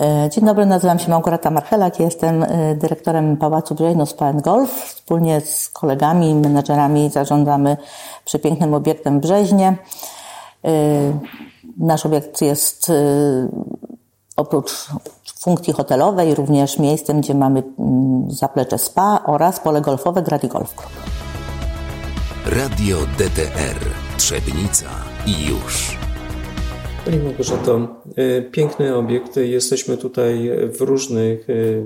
E, dzień dobry, nazywam się Małgorzata Marchelak, jestem e, dyrektorem Pałacu Brzeźno Spa Golf. Wspólnie z kolegami menedżerami zarządzamy przepięknym obiektem Brzeźnie. E, nasz obiekt jest oprócz funkcji hotelowej również miejscem, gdzie mamy mm, zaplecze spa oraz pole golfowe Grady Golf Club. Radio DTR Trzebnica i już. Pani Małgorzato, y, piękny obiekt. Jesteśmy tutaj w różnych, y,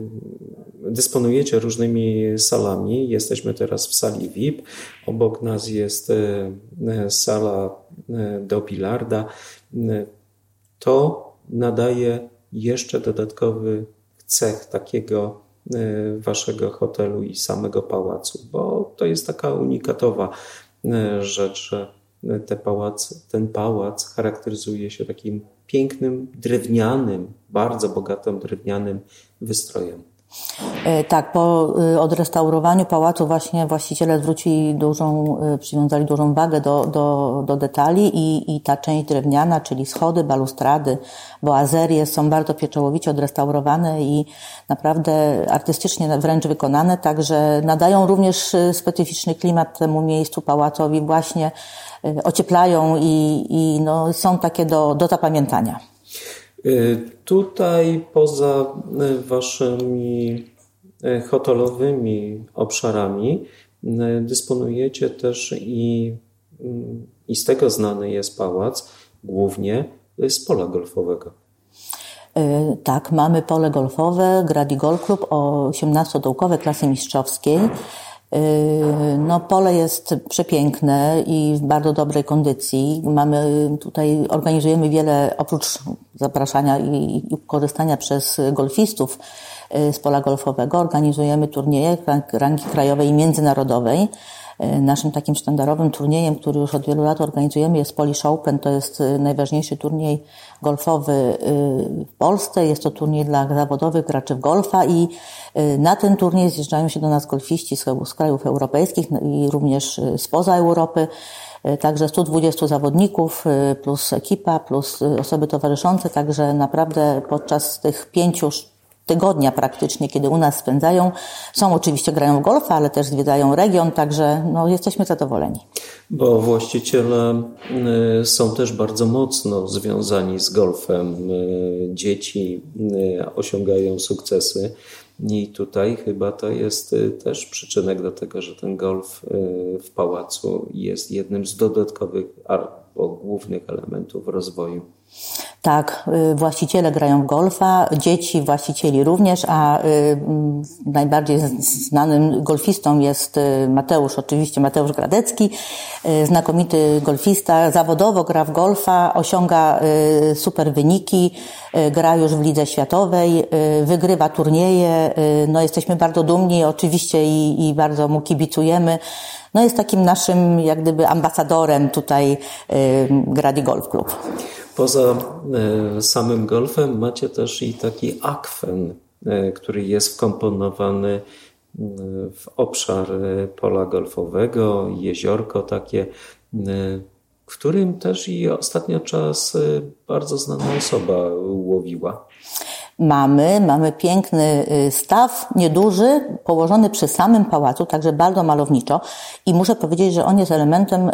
dysponujecie różnymi salami. Jesteśmy teraz w sali VIP. Obok nas jest y, sala do bilarda. To nadaje jeszcze dodatkowy cech takiego waszego hotelu i samego pałacu, bo to jest taka unikatowa rzecz, że te pałac, ten pałac charakteryzuje się takim pięknym, drewnianym, bardzo bogatym drewnianym wystrojem. E, tak, po y, odrestaurowaniu pałacu właśnie właściciele zwrócili dużą, y, przywiązali dużą wagę do, do, do detali i, i ta część drewniana, czyli schody, balustrady, boazerie są bardzo pieczołowicie odrestaurowane i naprawdę artystycznie wręcz wykonane, także nadają również y, specyficzny klimat temu miejscu pałacowi właśnie ocieplają i, i no, są takie do, do zapamiętania. Y, tutaj poza y, waszymi hotelowymi obszarami dysponujecie też i, i z tego znany jest pałac, głównie z pola golfowego. Tak, mamy pole golfowe, Gradi Golf Club o 18-dołkowe klasy mistrzowskiej. No, pole jest przepiękne i w bardzo dobrej kondycji. Mamy tutaj, organizujemy wiele, oprócz zapraszania i, korzystania przez golfistów yy, z pola golfowego, organizujemy turnieje rangi krajowej i międzynarodowej. E, naszym takim sztandarowym turniejem, który już od wielu lat organizujemy jest Polish Open. To jest e, najważniejszy turniej golfowy e, w Polsce. Jest to turniej dla zawodowych graczy w golfa i na ten turniej zjeżdżają się do nas golfiści z krajów europejskich i również spoza Europy. Także 120 zawodników plus ekipa, plus osoby towarzyszące, także naprawdę podczas tych pięciu tygodnia praktycznie, kiedy u nas spędzają. Są oczywiście, grają w golfa, ale też zwiedzają region, także no, jesteśmy zadowoleni. Bo właściciele y, są też bardzo mocno związani z golfem. Y, dzieci y, osiągają sukcesy. I tutaj chyba to jest też przyczynek do tego, że ten golf w pałacu jest jednym z dodatkowych albo głównych elementów rozwoju. Tak, y, właściciele grają w golfa, dzieci właścicieli również, a y, mm, najbardziej znanym golfistą jest y, Mateusz, oczywiście Mateusz Gradecki, znakomity golfista, zawodowo gra w golfa, osiąga super wyniki, gra już w lidze światowej, wygrywa turnieje, no jesteśmy bardzo dumni oczywiście i, i bardzo mu kibicujemy. No jest takim naszym jak gdyby ambasadorem tutaj Gradi Golf Club. Poza e, samym golfem macie też i taki akwen, e, który jest wkomponowany e, w obszar pola golfowego, jeziorko takie, w którym też i ostatnio czas bardzo znana osoba łowiła mamy. Mamy piękny y, staw, nieduży, położony przy samym pałacu, także bardzo malowniczo. I muszę powiedzieć, że on jest elementem y,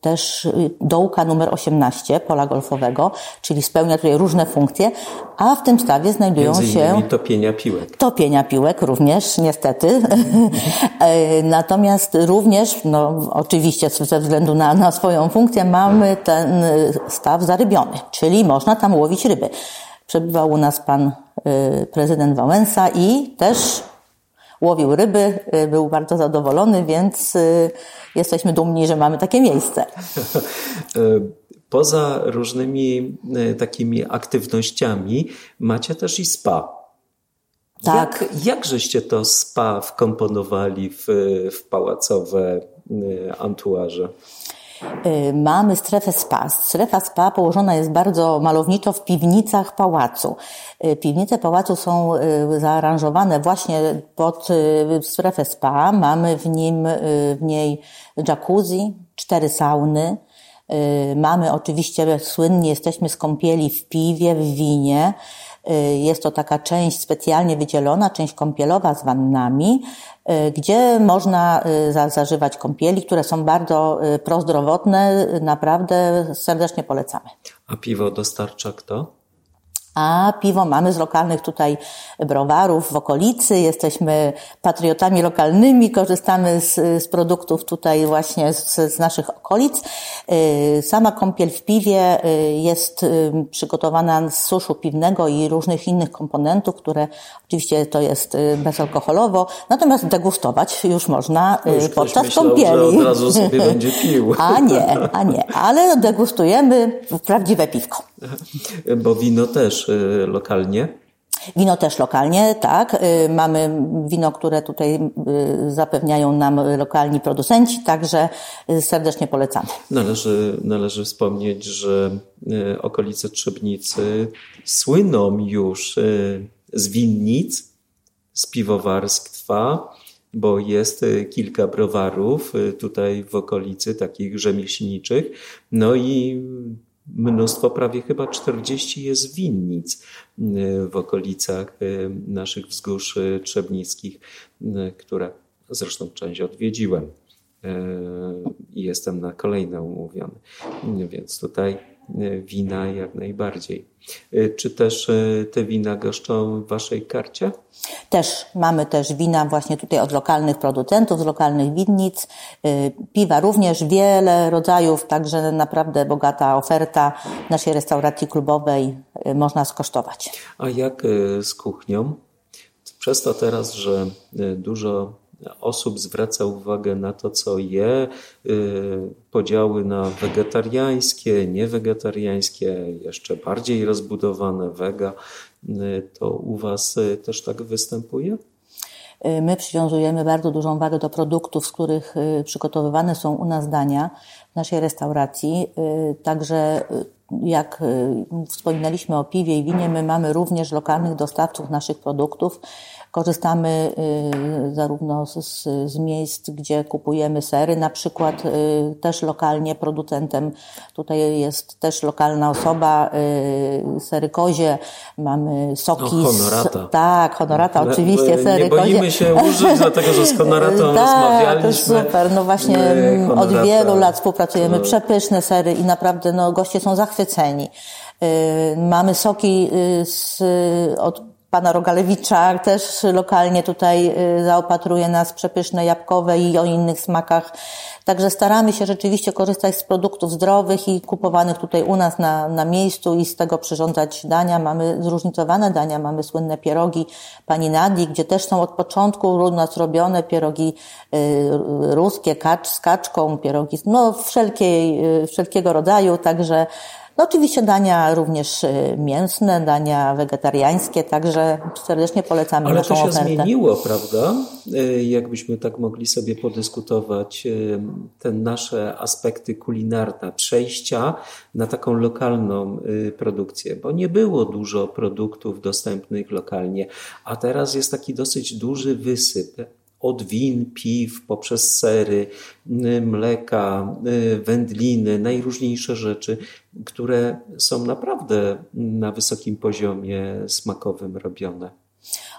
też y, dołka numer 18 pola golfowego, czyli spełnia tutaj różne funkcje, a w tym stawie znajdują Między się... topienia piłek. Topienia piłek również, niestety. Natomiast również, no oczywiście ze względu na, na swoją funkcję, mamy ten staw zarybiony, czyli można tam łowić ryby. Przebywał u nas pan y, prezydent Wałęsa i też łowił ryby, y, był bardzo zadowolony, więc y, jesteśmy dumni, że mamy takie miejsce. Poza różnymi takimi aktywnościami macie też i spa. Tak. Jak, jak żeście to spa wkomponowali w, w pałacowe antuarze? Y, mamy strefę spa. Strefa spa położona jest bardzo malowniczo w piwnicach pałacu. Y, piwnice pałacu są y, zaaranżowane właśnie pod strefę spa. Mamy w, nim, w niej jacuzzi, cztery sauny. Mamy oczywiście, słynni jesteśmy z kąpieli w piwie, w winie. Jest to taka część specjalnie wydzielona, część kąpielowa z wannami, gdzie można zażywać kąpieli, które są bardzo prozdrowotne. Naprawdę serdecznie polecamy. A piwo dostarcza kto? A piwo mamy z lokalnych tutaj browarów w okolicy. Jesteśmy patriotami lokalnymi, korzystamy z, z produktów tutaj właśnie z, z, naszych okolic. Y, sama kąpiel w piwie y, jest y, przygotowana z suszu piwnego i różnych innych komponentów, które oczywiście to jest bezalkoholowo, natomiast degustować już można już podczas myślał, kąpieli. Od razu sobie będzie pił. A nie, a nie, ale degustujemy prawdziwe piwko. Bo wino też Y, lokalnie? Wino też lokalnie, tak. Y, mamy wino, które tutaj y, zapewniają nam lokalni producenci, także serdecznie polecamy. Należy, należy wspomnieć, że okolice Trzebnicy słyną już z winnic, z piwowarstwa, bo jest kilka browarów tutaj w okolicy, takich rzemieślniczych. No i mnóstwo, prawie chyba 40 jest winnic e, w okolicach e, naszych wzgórz e, trzebnickich, które zresztą część odwiedziłem i jestem na kolejne umówiony. Więc tutaj wina jak najbardziej. Czy też te wina goszczą w Waszej karcie? Też mamy też wina właśnie tutaj od lokalnych producentów, z lokalnych winnic. Piwa również wiele rodzajów, także naprawdę bogata oferta naszej restauracji klubowej można skosztować. A jak z kuchnią? Przez to teraz, że dużo osób zwraca uwagę na to, co je, podziały na wegetariańskie, niewegetariańskie, jeszcze bardziej rozbudowane wega, to u Was też tak występuje? My przywiązujemy bardzo dużą wagę do produktów, z których przygotowywane są u nas dania w naszej restauracji. Także jak wspominaliśmy o piwie i winie, my mamy również lokalnych dostawców naszych produktów. Korzystamy y, zarówno z, z, miejsc, gdzie kupujemy sery, na przykład y, też lokalnie producentem. Tutaj jest też lokalna osoba, y, sery kozie, mamy soki. No, honorata. Z, tak, honorata, oczywiście, sery Nie boimy kozie. się użyć, dlatego że z honoratą tak, rozmawialiśmy. jest super. No właśnie od wielu lat współpracujemy. To... Przepyszne sery i naprawdę no, goście są zachwyceni. Mamy soki z, od pana Rogalewicza też lokalnie tutaj y, zaopatruje nas przepyszne jabłkowe i o innych smakach. Także staramy się rzeczywiście korzystać z produktów zdrowych i kupowanych tutaj u nas na, na miejscu i z tego przyrządzać dania. Mamy zróżnicowane dania, mamy słynne pierogi pani Nadii, gdzie też są od początku u nas robione pierogi y, ruskie, kacz z kaczką, pierogi no wszelkiej, y, wszelkiego rodzaju, także no oczywiście dania również y, mięsne, dania wegetariańskie, także serdecznie polecamy Ale naszą to się ofertę. zmieniło, prawda? Y, jakbyśmy tak mogli sobie podyskutować y, te nasze aspekty kulinarne, przejścia na taką lokalną produkcję, bo nie było dużo produktów dostępnych lokalnie, a teraz jest taki dosyć duży wysyp od win, piw, poprzez sery, mleka, wędliny, najróżniejsze rzeczy, które są naprawdę na wysokim poziomie smakowym robione.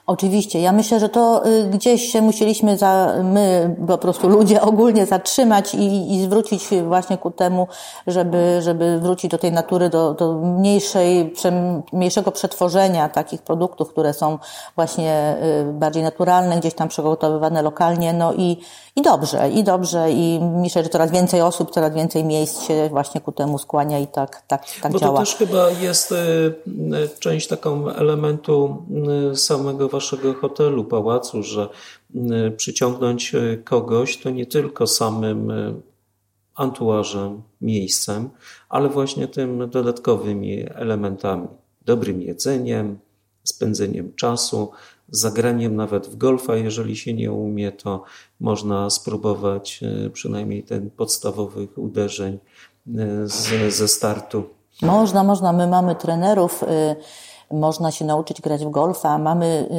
Oczywiście. Ja myślę, że to y, gdzieś się musieliśmy za, my po prostu ludzie ogólnie zatrzymać i, i zwrócić właśnie ku temu, żeby, żeby wrócić do tej natury, do, do mniejszej, mniejszego przetworzenia takich produktów, które są właśnie y, bardziej naturalne, gdzieś tam przygotowywane lokalnie, no i, i dobrze, i dobrze i myślę, że coraz więcej osób, coraz więcej miejsc się właśnie ku temu skłania i tak, tak, tak Bo działa. to też chyba jest y, część taką elementu samego waszego hotelu, pałacu, że y, przyciągnąć y, kogoś to nie tylko samym y, antuarzem, miejscem, ale właśnie tym dodatkowymi elementami. Dobrym jedzeniem, spędzeniem czasu, zagraniem nawet w golfa, jeżeli się nie umie, to można spróbować przynajmniej ten podstawowych uderzeń z, ze startu. Można, można. My mamy trenerów można się nauczyć grać w golfa. Mamy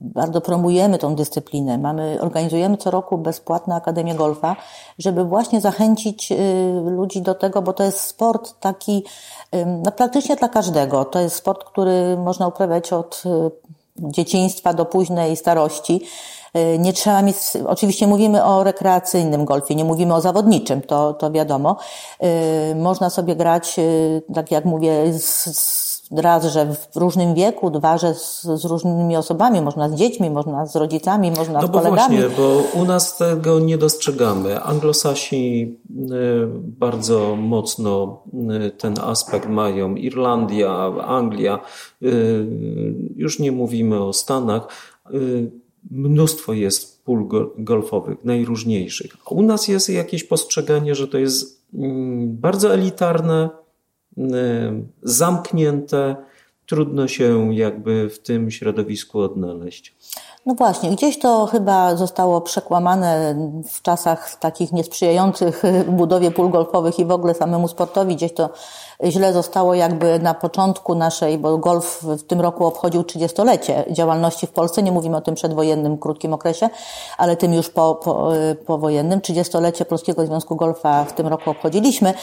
bardzo promujemy tą dyscyplinę. Mamy, organizujemy co roku bezpłatną Akademię Golfa, żeby właśnie zachęcić ludzi do tego, bo to jest sport taki no, praktycznie dla każdego. To jest sport, który można uprawiać od dzieciństwa do późnej starości. Nie trzeba mieć, oczywiście mówimy o rekreacyjnym golfie, nie mówimy o zawodniczym, to, to wiadomo. Można sobie grać, tak jak mówię, z, raz, że w różnym wieku, dwa, że z, z, różnymi osobami, można z dziećmi, można z rodzicami, można no z kolegami. No bo właśnie, bo u nas tego nie dostrzegamy. Anglosasi bardzo mocno ten aspekt mają. Irlandia, Anglia, już nie mówimy o Stanach mnóstwo jest pól golfowych, najróżniejszych. U nas jest jakieś postrzeganie, że to jest mm, bardzo elitarne, zamknięte, trudno się jakby w tym środowisku odnaleźć. No właśnie, gdzieś to chyba zostało przekłamane w czasach takich niesprzyjających budowie pól golfowych i w ogóle samemu sportowi. Gdzieś to źle zostało jakby na początku naszej, bo golf w tym roku obchodził 30-lecie działalności w Polsce. Nie mówimy o tym przedwojennym, krótkim okresie, ale tym już po, po, powojennym. 30-lecie Polskiego Związku Golfa w tym roku obchodziliśmy.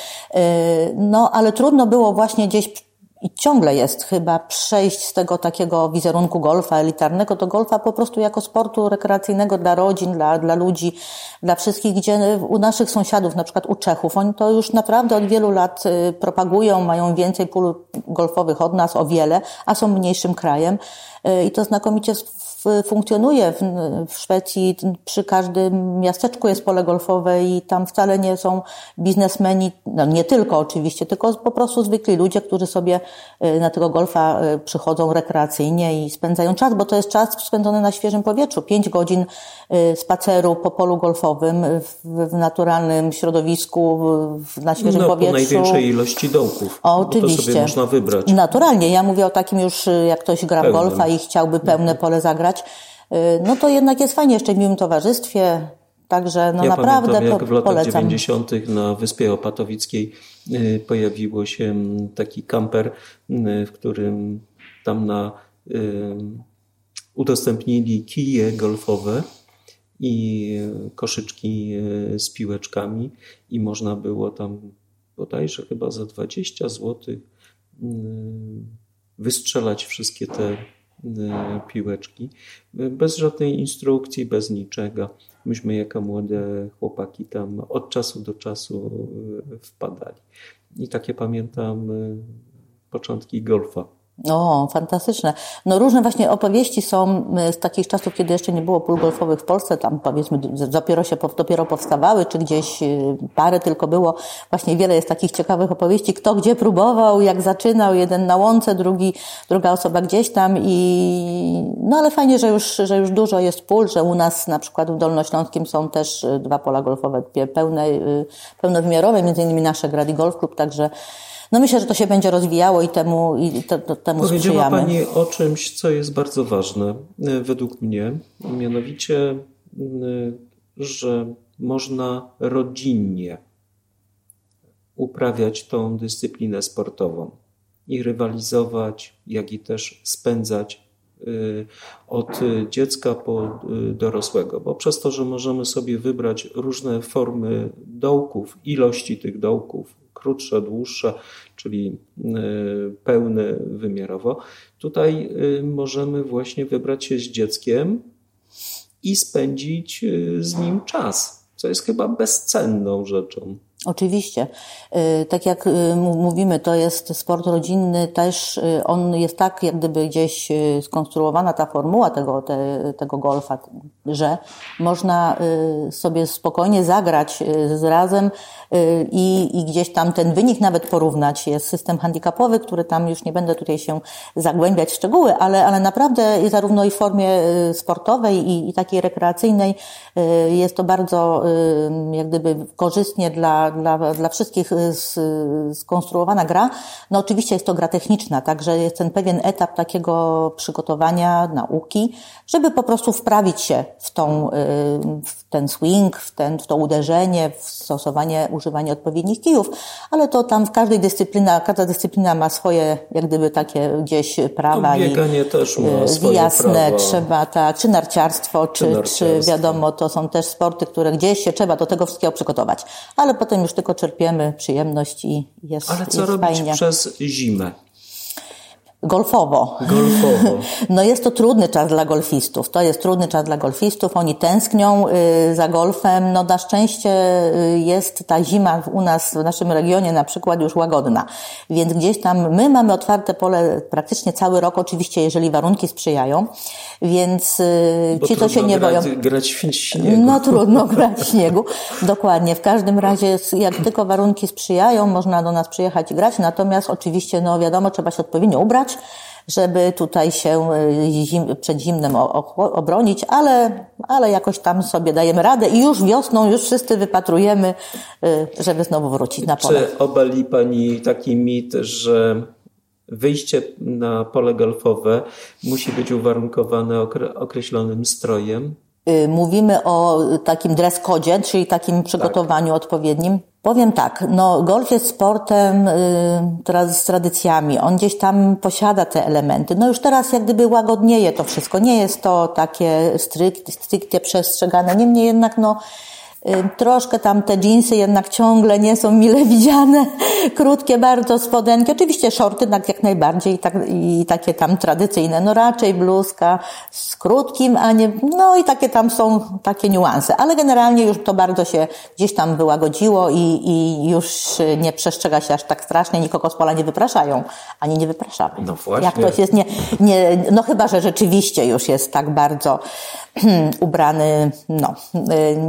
No, ale trudno było właśnie gdzieś i ciągle jest chyba przejść z tego takiego wizerunku golfa elitarnego do golfa po prostu jako sportu rekreacyjnego dla rodzin, dla, dla ludzi, dla wszystkich, gdzie u naszych sąsiadów, na przykład u Czechów, oni to już naprawdę od wielu lat y, propagują, mają więcej pól golfowych od nas, o wiele, a są mniejszym krajem y, i to znakomicie funkcjonuje. W, Szwecji przy każdym miasteczku jest pole golfowe i tam wcale nie są biznesmeni, no nie tylko oczywiście, tylko po prostu zwykli ludzie, którzy sobie na tego golfa y, przychodzą rekreacyjnie i spędzają czas, bo to jest czas spędzony na świeżym powietrzu. Pięć godzin y, spaceru po polu golfowym w, naturalnym środowisku, na świeżym no, powietrzu. Po największej ilości dołków. O, oczywiście. To sobie można wybrać. Naturalnie. Ja mówię o takim już, jak ktoś gra w golfa i chciałby pełne pole zagrać, Y, no to jednak jest fajnie jeszcze w miłym towarzystwie. Także no ja naprawdę pamiętam, jak w latach polecam. 90. na Wyspie Opatowickiej y, pojawiło się mm, taki kamper, y, w którym tam na udostępnili kije golfowe i koszyczki z piłeczkami i można było tam bodajże chyba za 20 zł wystrzelać wszystkie te piłeczki, bez żadnej instrukcji, bez niczego. Myśmy jako młode chłopaki tam od czasu do czasu e, wpadali. I takie pamiętam e, początki golfa. O, fantastyczne. No różne właśnie opowieści są z takich czasów, kiedy jeszcze nie było pól golfowych w Polsce, tam powiedzmy dopiero się dopiero powstawały, czy gdzieś y, parę tylko było. Właśnie wiele jest takich ciekawych opowieści, kto gdzie próbował, jak zaczynał, jeden na łące, drugi, druga osoba gdzieś tam i no ale fajnie, że już, że już dużo jest pól, że u nas na przykład w Dolnośląskim są też y, dwa pola golfowe pełne, y, pełnowymiarowe, między innymi nasze Gradi Golf Club, także no myślę, że to się będzie rozwijało i temu, i to, to, temu Powiedziała sprzyjamy. Pani o czymś, co jest bardzo ważne e, według mnie, mianowicie, że można rodzinnie uprawiać tą dyscyplinę sportową i rywalizować, jak i też spędzać y, od dziecka po dorosłego, bo przez to, że możemy sobie wybrać różne formy dołków, ilości tych dołków, krótsze, dłuższe, czyli y, pełne wymiarowo. Tutaj y, możemy właśnie wybrać się z dzieckiem i spędzić y, z nim czas, co jest chyba bezcenną rzeczą. Oczywiście. Y, tak jak y, mówimy, to jest sport rodzinny, też y, on jest tak, jak gdyby gdzieś skonstruowana ta formuła tego, te, tego golfa, że można sobie spokojnie zagrać z razem i, i gdzieś tam ten wynik nawet porównać. Jest system handicapowy, który tam już nie będę tutaj się zagłębiać w szczegóły, ale, ale naprawdę zarówno i w formie sportowej i, i takiej rekreacyjnej jest to bardzo jak gdyby korzystnie dla dla, dla, dla wszystkich skonstruowana gra. No oczywiście jest to gra techniczna, także jest ten pewien etap takiego przygotowania, nauki, żeby po prostu wprawić się w, tą, w ten swing, w, ten, w to uderzenie, w stosowanie, używanie odpowiednich kijów, ale to tam w każdej dyscyplina, każda dyscyplina ma swoje, jak gdyby takie gdzieś prawa. No, bieganie i, też ma swoje jasne, prawa. trzeba, tak, czy narciarstwo, czy, czy, narciarstwo. czy wiadomo, to są też sporty, które gdzieś się trzeba do tego wszystkiego przygotować. Ale potem już tylko czerpiemy przyjemność i jest, Ale co jest robić fajnie. przez zimę? Golfowo. Golfowo. No jest to trudny czas dla golfistów. To jest trudny czas dla golfistów. Oni tęsknią y, za golfem. No na szczęście y, jest ta zima u nas, w naszym regionie na przykład już łagodna. Więc gdzieś tam my mamy otwarte pole praktycznie cały rok, oczywiście jeżeli warunki sprzyjają. Więc y, Bo ci to się nie grać, boją. grać w śniegu. No trudno grać w śniegu. Dokładnie. W każdym razie, jak tylko warunki sprzyjają, można do nas przyjechać i grać. Natomiast oczywiście, no wiadomo, trzeba się odpowiednio ubrać, żeby tutaj się y, zim, przed zimnem obronić, ale, ale jakoś tam sobie dajemy radę i już wiosną już wszyscy wypatrujemy, y, żeby znowu wrócić na pole. Czy obali Pani taki mit, że wyjście na pole golfowe musi być uwarunkowane okre- określonym strojem? Y, Mówimy o takim dress codzie, czyli takim przygotowaniu odpowiednim. Powiem tak, no golf jest sportem y, teraz z tradycjami. On gdzieś tam posiada te elementy. No już teraz jak gdyby łagodnieje to wszystko. Nie jest to takie stricte, stricte przestrzegane. Niemniej jednak no troszkę tam te dżinsy jednak ciągle nie są mile widziane. Krótkie bardzo spodenki. Oczywiście shorty tak jak najbardziej i, tak, i takie tam tradycyjne. No raczej bluzka z krótkim, a nie, no i takie tam są takie niuanse. Ale generalnie już to bardzo się gdzieś tam wyłagodziło i, i już nie przestrzega się aż tak strasznie. Nikogo z pola nie wypraszają, ani nie wypraszamy. No właśnie. Jak ktoś jest nie, nie, no chyba, że rzeczywiście już jest tak bardzo ubrany, no,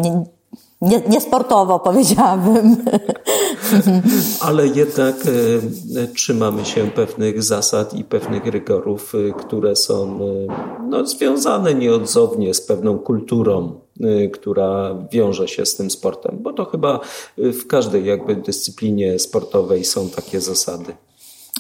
nie, nie, niesportowo powiedziałabym. Ale jednak e, trzymamy się pewnych zasad i pewnych rygorów, e, które są e, no, związane nieodzownie z pewną kulturą, która wiąże się z tym sportem, bo to chyba w każdej jakby dyscyplinie sportowej są takie zasady.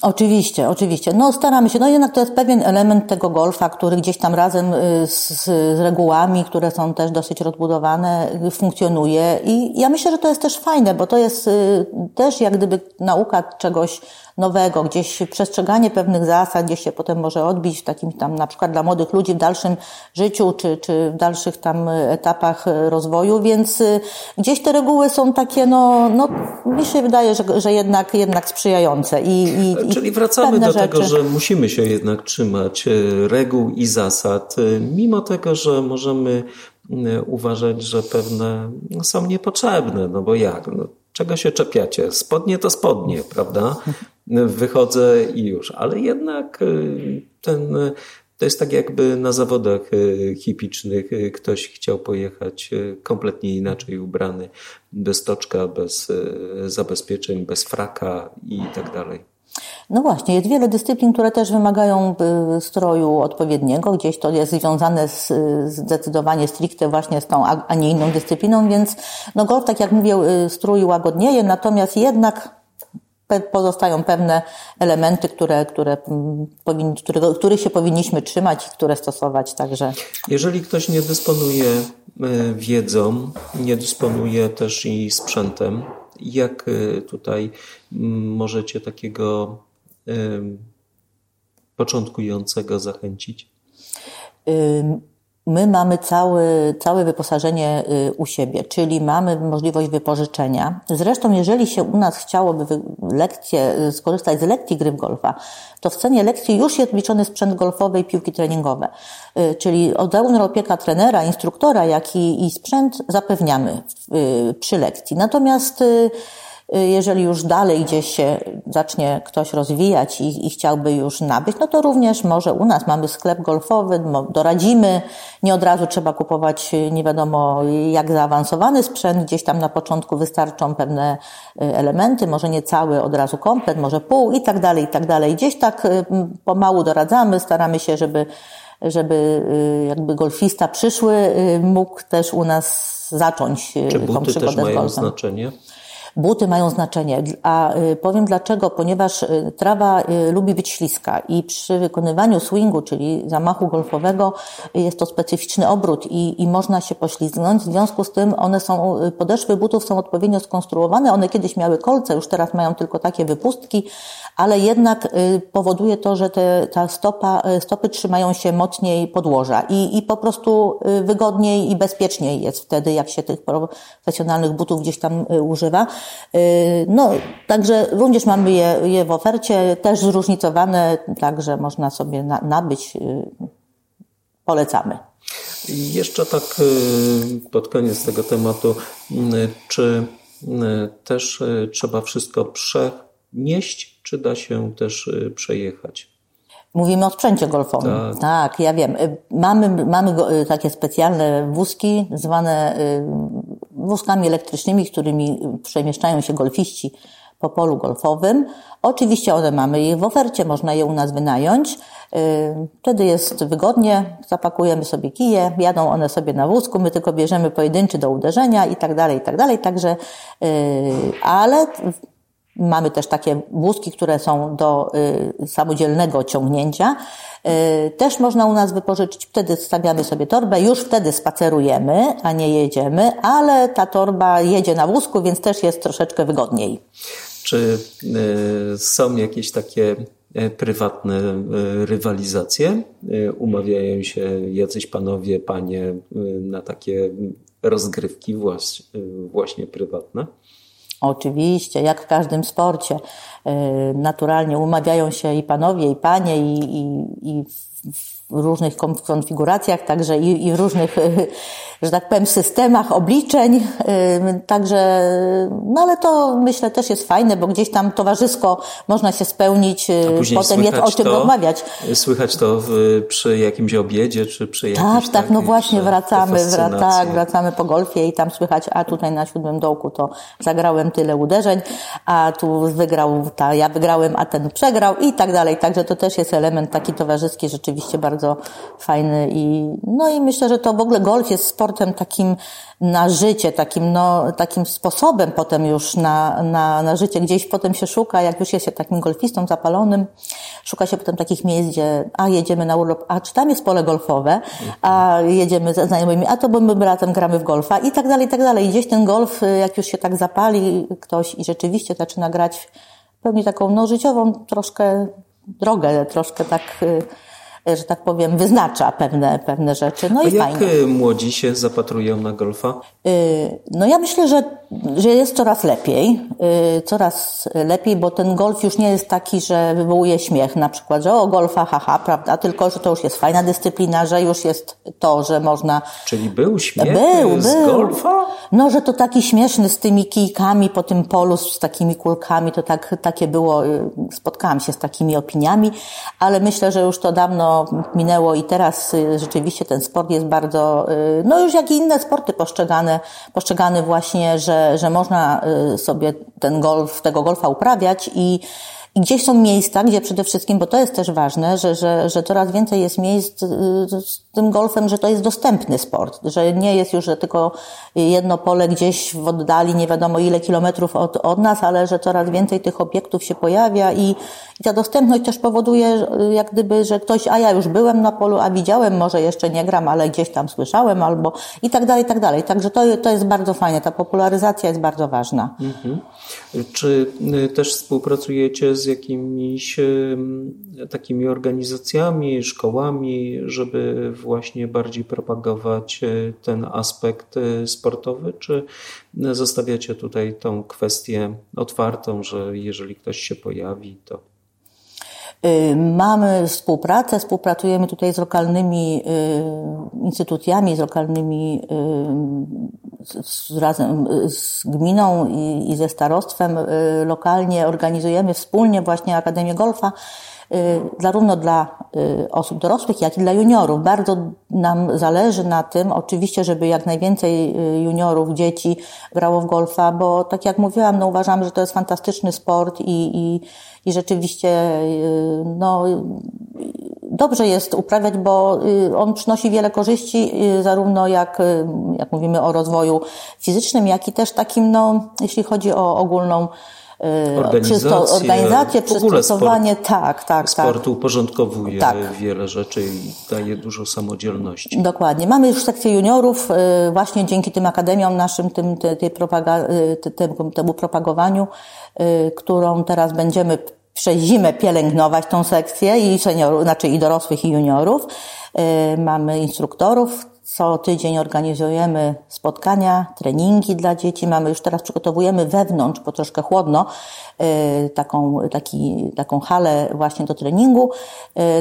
Oczywiście, oczywiście. No staramy się. No jednak to jest pewien element tego golfa, który gdzieś tam razem y, z, z regułami, które są też dosyć rozbudowane, funkcjonuje. I ja myślę, że to jest też fajne, bo to jest y, też jak gdyby nauka czegoś nowego, gdzieś przestrzeganie pewnych zasad, gdzieś się potem może odbić w takim tam, na przykład dla młodych ludzi w dalszym życiu, czy, czy w dalszych tam etapach rozwoju, więc y, gdzieś te reguły są takie, no, no mi się wydaje, że, że jednak, jednak sprzyjające i, i, Czyli wracamy do rzeczy. tego, że musimy się jednak trzymać e, reguł i zasad, e, mimo tego, że możemy uważać, że pewne są niepotrzebne, no bo jak? No, czego się czepiacie? Spodnie to spodnie, prawda? Wychodzę i już, ale jednak e, ten, e, to jest tak jakby na zawodach e, hipicznych ktoś chciał pojechać kompletnie inaczej ubrany, bez toczka, bez zabezpieczeń, bez fraka i tak dalej. No właśnie, jest wiele dyscyplin, które też wymagają y, stroju odpowiedniego. Gdzieś to jest związane z, zdecydowanie stricte właśnie z tą, a nie inną dyscypliną, więc no golf, tak jak mówię, y, strój łagodnieje, natomiast jednak pozostają pewne elementy, które, które, mm, powin, które, których się powinniśmy trzymać i które stosować, także Jeżeli ktoś nie dysponuje e, wiedzą, nie dysponuje też i sprzętem, jak tutaj mm, możecie takiego początkującego zachęcić? My mamy całe, całe wyposażenie y, u siebie, czyli mamy możliwość wypożyczenia. Zresztą, jeżeli się u nas chciałoby lekcje, y, skorzystać z lekcji gry w golfa, to w cenie lekcji już jest liczony sprzęt golfowy i piłki treningowe. Y, Czyli zarówno opieka trenera, instruktora, jak i, i sprzęt zapewniamy przy lekcji. Natomiast jeżeli już dalej gdzieś się zacznie ktoś rozwijać i, i chciałby już nabyć, no to również może u nas mamy sklep golfowy, doradzimy. Nie od razu trzeba kupować y, nie wiadomo jak zaawansowany sprzęt. Gdzieś tam na początku wystarczą pewne y, elementy, może nie cały od razu komplet, może pół i tak dalej, i tak dalej. Gdzieś tak y, pomału doradzamy, staramy się, żeby żeby y, jakby golfista przyszły y, mógł też u nas zacząć y, Czy tą buty też przygodę z mają golfem. znaczenie? Buty mają znaczenie. A powiem dlaczego, ponieważ trawa lubi być śliska i przy wykonywaniu swingu, czyli zamachu golfowego, jest to specyficzny obrót i, i można się poślizgnąć. W związku z tym one są, podeszwy butów są odpowiednio skonstruowane. One kiedyś miały kolce, już teraz mają tylko takie wypustki, ale jednak powoduje to, że te, ta stopa, stopy trzymają się mocniej podłoża i, i po prostu wygodniej i bezpieczniej jest wtedy, jak się tych profesjonalnych butów gdzieś tam używa. No, także również mamy je, je w ofercie, też zróżnicowane, także można sobie na, nabyć. Polecamy. I jeszcze tak pod koniec tego tematu, czy też trzeba wszystko przenieść, czy da się też przejechać? Mówimy o sprzęcie golfowym. Tak. tak, ja wiem. Mamy, mamy takie specjalne wózki, zwane wózkami elektrycznymi, którymi przemieszczają się golfiści po polu golfowym. Oczywiście one mamy je w ofercie, można je u nas wynająć. Wtedy jest wygodnie, zapakujemy sobie kije, jadą one sobie na wózku, my tylko bierzemy pojedynczy do uderzenia i tak dalej, i tak dalej. Także, ale Mamy też takie wózki, które są do y, samodzielnego ciągnięcia. Y, też można u nas wypożyczyć, wtedy stawiamy sobie torbę, już wtedy spacerujemy, a nie jedziemy, ale ta torba jedzie na wózku, więc też jest troszeczkę wygodniej. Czy y, są jakieś takie e, prywatne e, rywalizacje? E, umawiają się jacyś panowie, panie na takie rozgrywki właśnie prywatne? Oczywiście, jak w każdym sporcie. Naturalnie umawiają się i panowie, i panie, i, i, i w różnych konfiguracjach, także i, i w różnych, że tak powiem, systemach obliczeń. Także, no ale to myślę też jest fajne, bo gdzieś tam towarzysko można się spełnić, potem jest o czym to, rozmawiać. Słychać to w, przy jakimś obiedzie, czy przy jakimś Tak, tak, no właśnie wracamy, wra, tak, wracamy po golfie i tam słychać, a tutaj na siódmym dołku to zagrałem tyle uderzeń, a tu wygrał ta, ja wygrałem, a ten przegrał i tak dalej. Także to też jest element taki towarzyski, rzeczywiście bardzo bardzo fajny i no i myślę, że to w ogóle golf jest sportem takim na życie, takim, no, takim sposobem potem już na, na, na życie. Gdzieś potem się szuka, jak już jest się takim golfistą zapalonym, szuka się potem takich miejsc, gdzie a jedziemy na urlop, a czy tam jest pole golfowe, a jedziemy ze znajomymi, a to my razem gramy w golfa i tak dalej, i tak dalej. I gdzieś ten golf, jak już się tak zapali ktoś i rzeczywiście zaczyna grać pełni taką no, życiową troszkę drogę, troszkę tak że tak powiem, wyznacza pewne, pewne rzeczy. No A i jak fajnie. Y, młodzi się zapatrują na golfa? Y, no ja myślę, że, że jest coraz lepiej. Y, coraz lepiej, bo ten golf już nie jest taki, że wywołuje śmiech. Na przykład, że o golfa, haha, prawda? Tylko, że to już jest fajna dyscyplina, że już jest to, że można... Czyli był śmiech był, z był. golfa? No, że to taki śmieszny z tymi kijkami po tym polu, z takimi kulkami, to tak, takie było. Spotkałam się z takimi opiniami, ale myślę, że już to dawno minęło i teraz y, rzeczywiście ten sport jest bardzo, y, no już jak i inne sporty postrzegane, postrzegany właśnie, że, że można y, sobie ten golf, tego golfa uprawiać i i gdzieś są miejsca, gdzie przede wszystkim, bo to jest też ważne, że, że, że coraz więcej jest miejsc y, z tym golfem, że to jest dostępny sport, że nie jest już, że tylko jedno pole gdzieś w oddali, nie wiadomo ile kilometrów od, od nas, ale że coraz więcej tych obiektów się pojawia i, i ta dostępność też powoduje, jak gdyby, że ktoś, a ja już byłem na polu, a widziałem, może jeszcze nie gram, ale gdzieś tam słyszałem, albo i tak dalej, i tak dalej. Także to, to jest bardzo fajne, ta popularyzacja jest bardzo ważna. Mhm. Czy y, też współpracujecie z jakimiś takimi organizacjami, szkołami, żeby właśnie bardziej propagować y, ten aspekt y, sportowy, czy zostawiacie tutaj tą kwestię otwartą, że jeżeli ktoś się pojawi, to Mamy współpracę, współpracujemy tutaj z lokalnymi instytucjami, z lokalnymi z, razem z gminą i, i ze starostwem y, lokalnie organizujemy wspólnie właśnie Akademię Golfa y, zarówno dla y, osób dorosłych, jak i dla juniorów. Bardzo nam zależy na tym, oczywiście, żeby jak najwięcej juniorów, dzieci grało w golfa, bo tak jak mówiłam, no uważam, że to jest fantastyczny sport i, i, i rzeczywiście no, dobrze jest uprawiać, bo on przynosi wiele korzyści, zarówno jak, jak mówimy o rozwoju fizycznym, jak i też takim, no, jeśli chodzi o ogólną Organizację, organizację przystosowanie, sport, tak, tak, sport tak. uporządkowuje tak. wiele rzeczy i daje dużo samodzielności. Dokładnie. Mamy już sekcję juniorów, właśnie dzięki tym akademiom naszym, tym, tej propaga, temu propagowaniu, którą teraz będziemy przez zimę pielęgnować tą sekcję i seniorów, znaczy i dorosłych i juniorów. Mamy instruktorów, co tydzień organizujemy spotkania, treningi dla dzieci. Mamy już teraz przygotowujemy wewnątrz, bo troszkę chłodno, taką, taki, taką halę właśnie do treningu.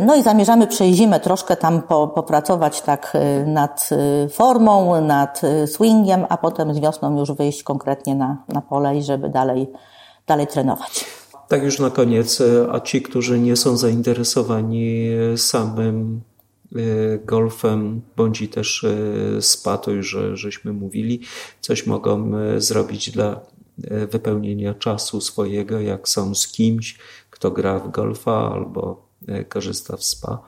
No i zamierzamy przez zimę troszkę tam popracować tak nad formą, nad swingiem, a potem z wiosną już wyjść konkretnie na, na pole i żeby dalej, dalej trenować. Tak już na koniec, a ci, którzy nie są zainteresowani samym e, golfem, bądź też e, spa, to już żeśmy mówili, coś mogą e, zrobić dla wypełnienia czasu swojego, jak są z kimś, kto gra w golfa albo korzysta w spa.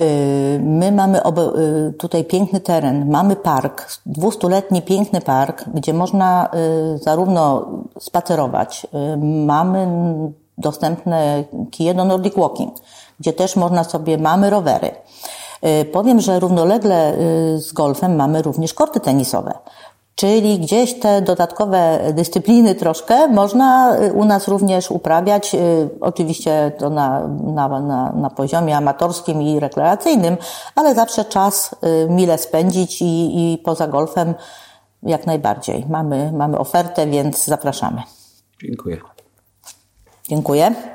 Y, my mamy y, tutaj piękny teren, mamy park, dwustuletni piękny park, gdzie można y, zarówno spacerować, mamy dostępne kije do Nordic Walking, gdzie też można sobie, mamy rowery. Powiem, że równolegle z golfem mamy również korty tenisowe. Czyli gdzieś te dodatkowe dyscypliny troszkę można y, u nas również uprawiać, y, oczywiście to na, na, na, na poziomie amatorskim i rekreacyjnym, ale zawsze czas y, mile spędzić i, i poza golfem jak najbardziej. Mamy, mamy ofertę, więc zapraszamy. Dziękuję. Dziękuję.